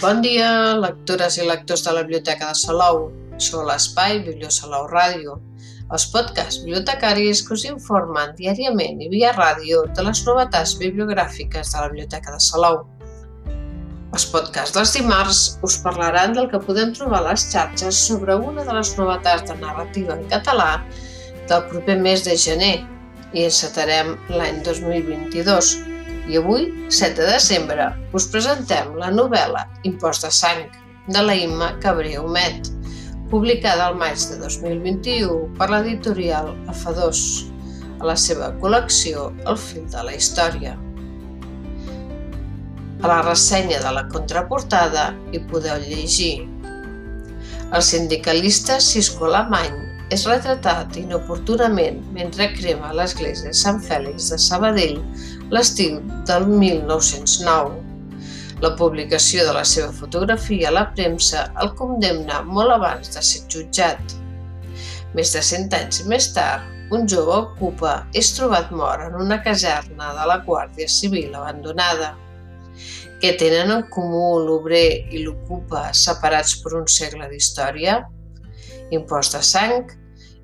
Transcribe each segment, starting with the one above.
Bon dia, lectores i lectors de la Biblioteca de Salou. Sou l'espai Bibliosalou Ràdio, els podcasts bibliotecaris que us informen diàriament i via ràdio de les novetats bibliogràfiques de la Biblioteca de Salou. Els podcasts dels dimarts us parlaran del que podem trobar a les xarxes sobre una de les novetats de narrativa en català del proper mes de gener i encetarem l'any 2022, i avui, 7 de desembre, us presentem la novel·la Impost de sang de la Imma Cabré Humet, publicada al maig de 2021 per l'editorial F2, a la seva col·lecció El fil de la història. A la ressenya de la contraportada hi podeu llegir el sindicalista Cisco Alemany és retratat inoportunament mentre crema l'església Sant Fèlix de Sabadell l'estiu del 1909. La publicació de la seva fotografia a la premsa el condemna molt abans de ser jutjat. Més de cent anys més tard, un jove ocupa és trobat mort en una caserna de la Guàrdia Civil abandonada. Què tenen en comú l'obrer i l'ocupa separats per un segle d'història? Impost de sang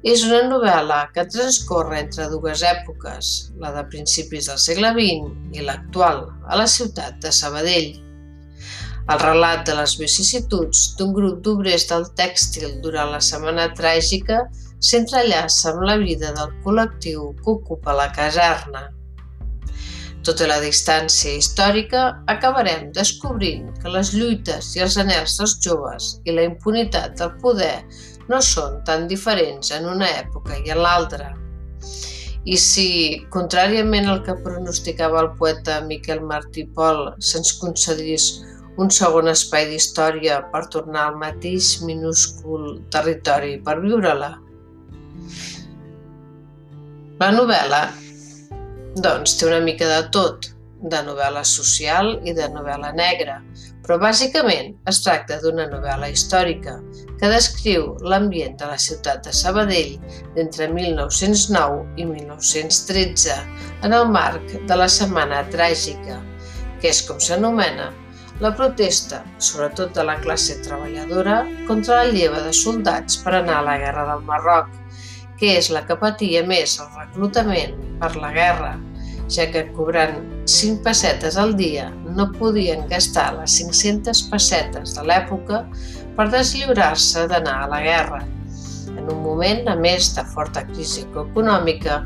és una novel·la que transcorre entre dues èpoques, la de principis del segle XX i l'actual, a la ciutat de Sabadell. El relat de les vicissituds d'un grup d'obrers del tèxtil durant la setmana tràgica s'entrellaça amb la vida del col·lectiu que ocupa la caserna. Tot i la distància històrica, acabarem descobrint que les lluites i els anels dels joves i la impunitat del poder no són tan diferents en una època i en l'altra. I si, contràriament al que pronosticava el poeta Miquel Martí Pol, se'ns concedís un segon espai d'història per tornar al mateix minúscul territori per viure-la? La novel·la, doncs, té una mica de tot, de novel·la social i de novel·la negra, però bàsicament es tracta d'una novel·la històrica que descriu l'ambient de la ciutat de Sabadell d'entre 1909 i 1913 en el marc de la Setmana Tràgica, que és com s'anomena la protesta, sobretot de la classe treballadora, contra la lleva de soldats per anar a la guerra del Marroc, que és la que patia més el reclutament per la guerra, ja que cobrant 5 pessetes al dia no podien gastar les 500 pessetes de l'època per deslliurar-se d'anar a la guerra. En un moment, a més de forta crisi econòmica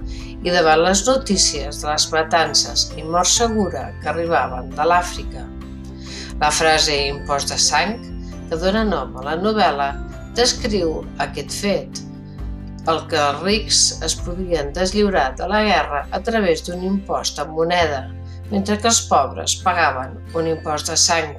i davant les notícies de les matances i mort segura que arribaven de l'Àfrica. La frase impost de sang, que dona nom a la novel·la, descriu aquest fet, el que els rics es podien deslliurar de la guerra a través d'un impost en moneda, mentre que els pobres pagaven un impost de sang.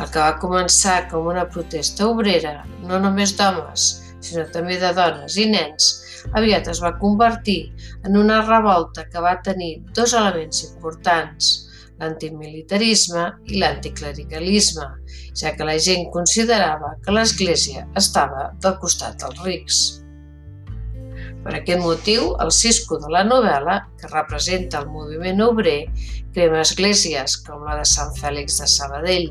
El que va començar com una protesta obrera, no només d'homes, sinó també de dones i nens, aviat es va convertir en una revolta que va tenir dos elements importants, l'antimilitarisme i l'anticlericalisme, ja que la gent considerava que l'Església estava del costat dels rics. Per aquest motiu, el Cisco de la novel·la, que representa el moviment obrer, crema esglésies com la de Sant Fèlix de Sabadell.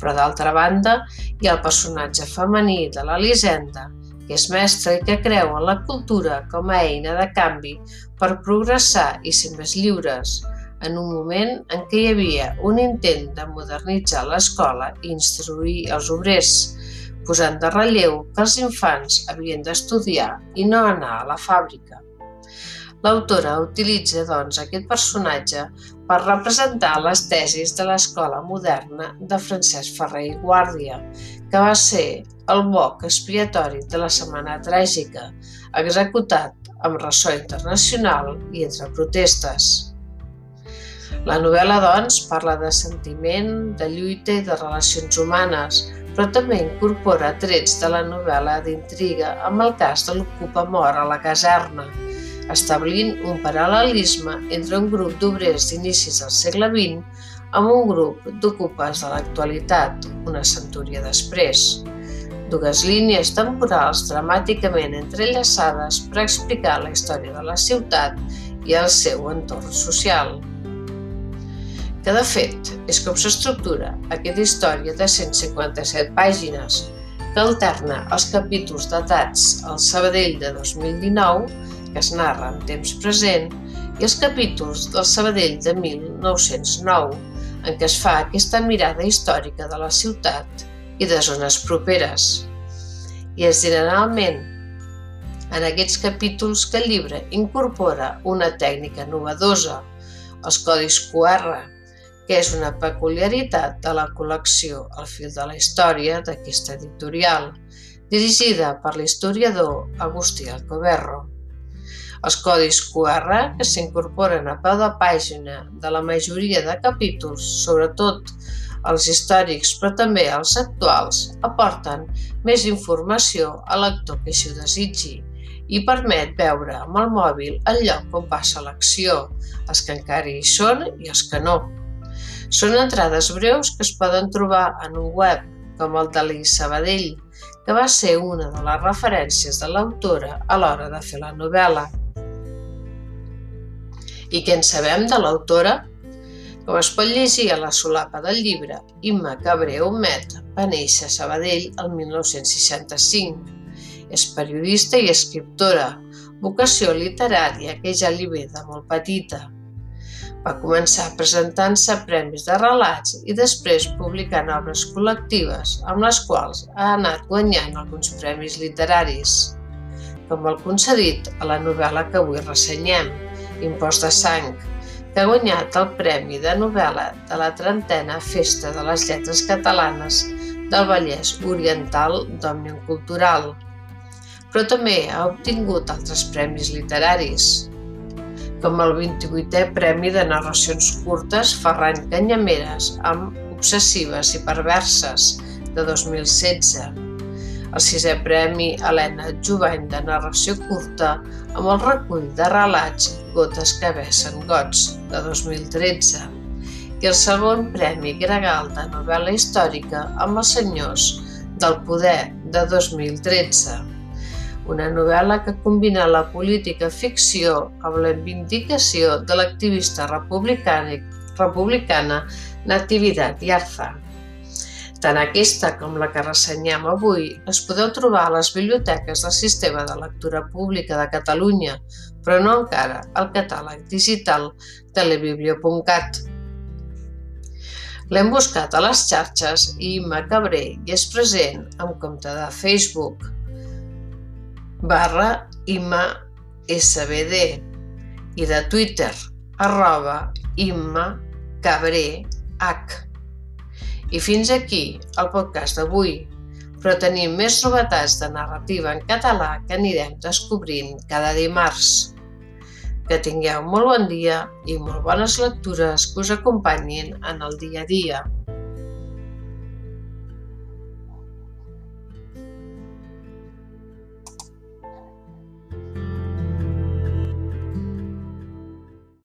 Però d'altra banda, hi ha el personatge femení de l'Elisenda, que és mestra i que creu en la cultura com a eina de canvi per progressar i ser més lliures, en un moment en què hi havia un intent de modernitzar l'escola i instruir els obrers, posant de relleu que els infants havien d'estudiar i no anar a la fàbrica. L'autora utilitza, doncs, aquest personatge per representar les tesis de l'escola moderna de Francesc Ferrer i Guàrdia, que va ser el boc expiatori de la Setmana Tràgica, executat amb ressò internacional i entre protestes. La novel·la, doncs, parla de sentiment, de lluita i de relacions humanes, però també incorpora trets de la novel·la d'intriga amb el cas de l'ocupa mort a la caserna, establint un paral·lelisme entre un grup d'obrers d'inicis del segle XX amb un grup d'ocupes de l'actualitat, una centúria després. Dues línies temporals dramàticament entrellaçades per explicar la història de la ciutat i el seu entorn social. Que de fet és com s'estructura aquesta història de 157 pàgines que alterna els capítols datats al Sabadell de 2019, que es narra en temps present, i els capítols del Sabadell de 1909, en què es fa aquesta mirada històrica de la ciutat i de zones properes. I és generalment en aquests capítols que el llibre incorpora una tècnica novedosa, els codis QR, que és una peculiaritat de la col·lecció El fil de la història d'aquesta editorial, dirigida per l'historiador Agustí Alcoberro. Els codis QR que s'incorporen a peu de pàgina de la majoria de capítols, sobretot els històrics però també els actuals, aporten més informació al lector que així ho desitgi i permet veure amb el mòbil el lloc on passa l'acció, els que encara hi són i els que no. Són entrades breus que es poden trobar en un web, com el de Sabadell, que va ser una de les referències de l'autora a l'hora de fer la novel·la. I què en sabem de l'autora? Com es pot llegir a la solapa del llibre, Imma Cabré Humet va néixer a Sabadell el 1965. És periodista i escriptora, vocació literària que ja li ve de molt petita. Va començar presentant-se premis de relats i després publicant obres col·lectives, amb les quals ha anat guanyant alguns premis literaris, com el concedit a la novel·la que avui ressenyem, Impost de sang, que ha guanyat el Premi de novel·la de la trentena Festa de les Lletres Catalanes del Vallès Oriental d'Òmnium Cultural, però també ha obtingut altres premis literaris, com el 28è Premi de Narracions Curtes Ferran Canyameres amb Obsessives i Perverses de 2016, el sisè Premi Helena Jovany de Narració Curta amb el recull de relats Gotes que vessen gots de 2013 i el segon Premi Gregal de novel·la històrica amb els senyors del poder de 2013 una novel·la que combina la política ficció amb la vindicació de l'activista republicana, Natividad Yarza. Tant aquesta com la que ressenyem avui es podeu trobar a les biblioteques del Sistema de Lectura Pública de Catalunya, però no encara al catàleg digital telebiblio.cat. L'hem buscat a les xarxes i Imma Cabré hi és present amb compte de Facebook, barra Imma SBD i de Twitter arroba Imma Cabré H. I fins aquí el podcast d'avui, però tenim més novetats de narrativa en català que anirem descobrint cada dimarts. Que tingueu molt bon dia i molt bones lectures que us acompanyin en el dia a dia.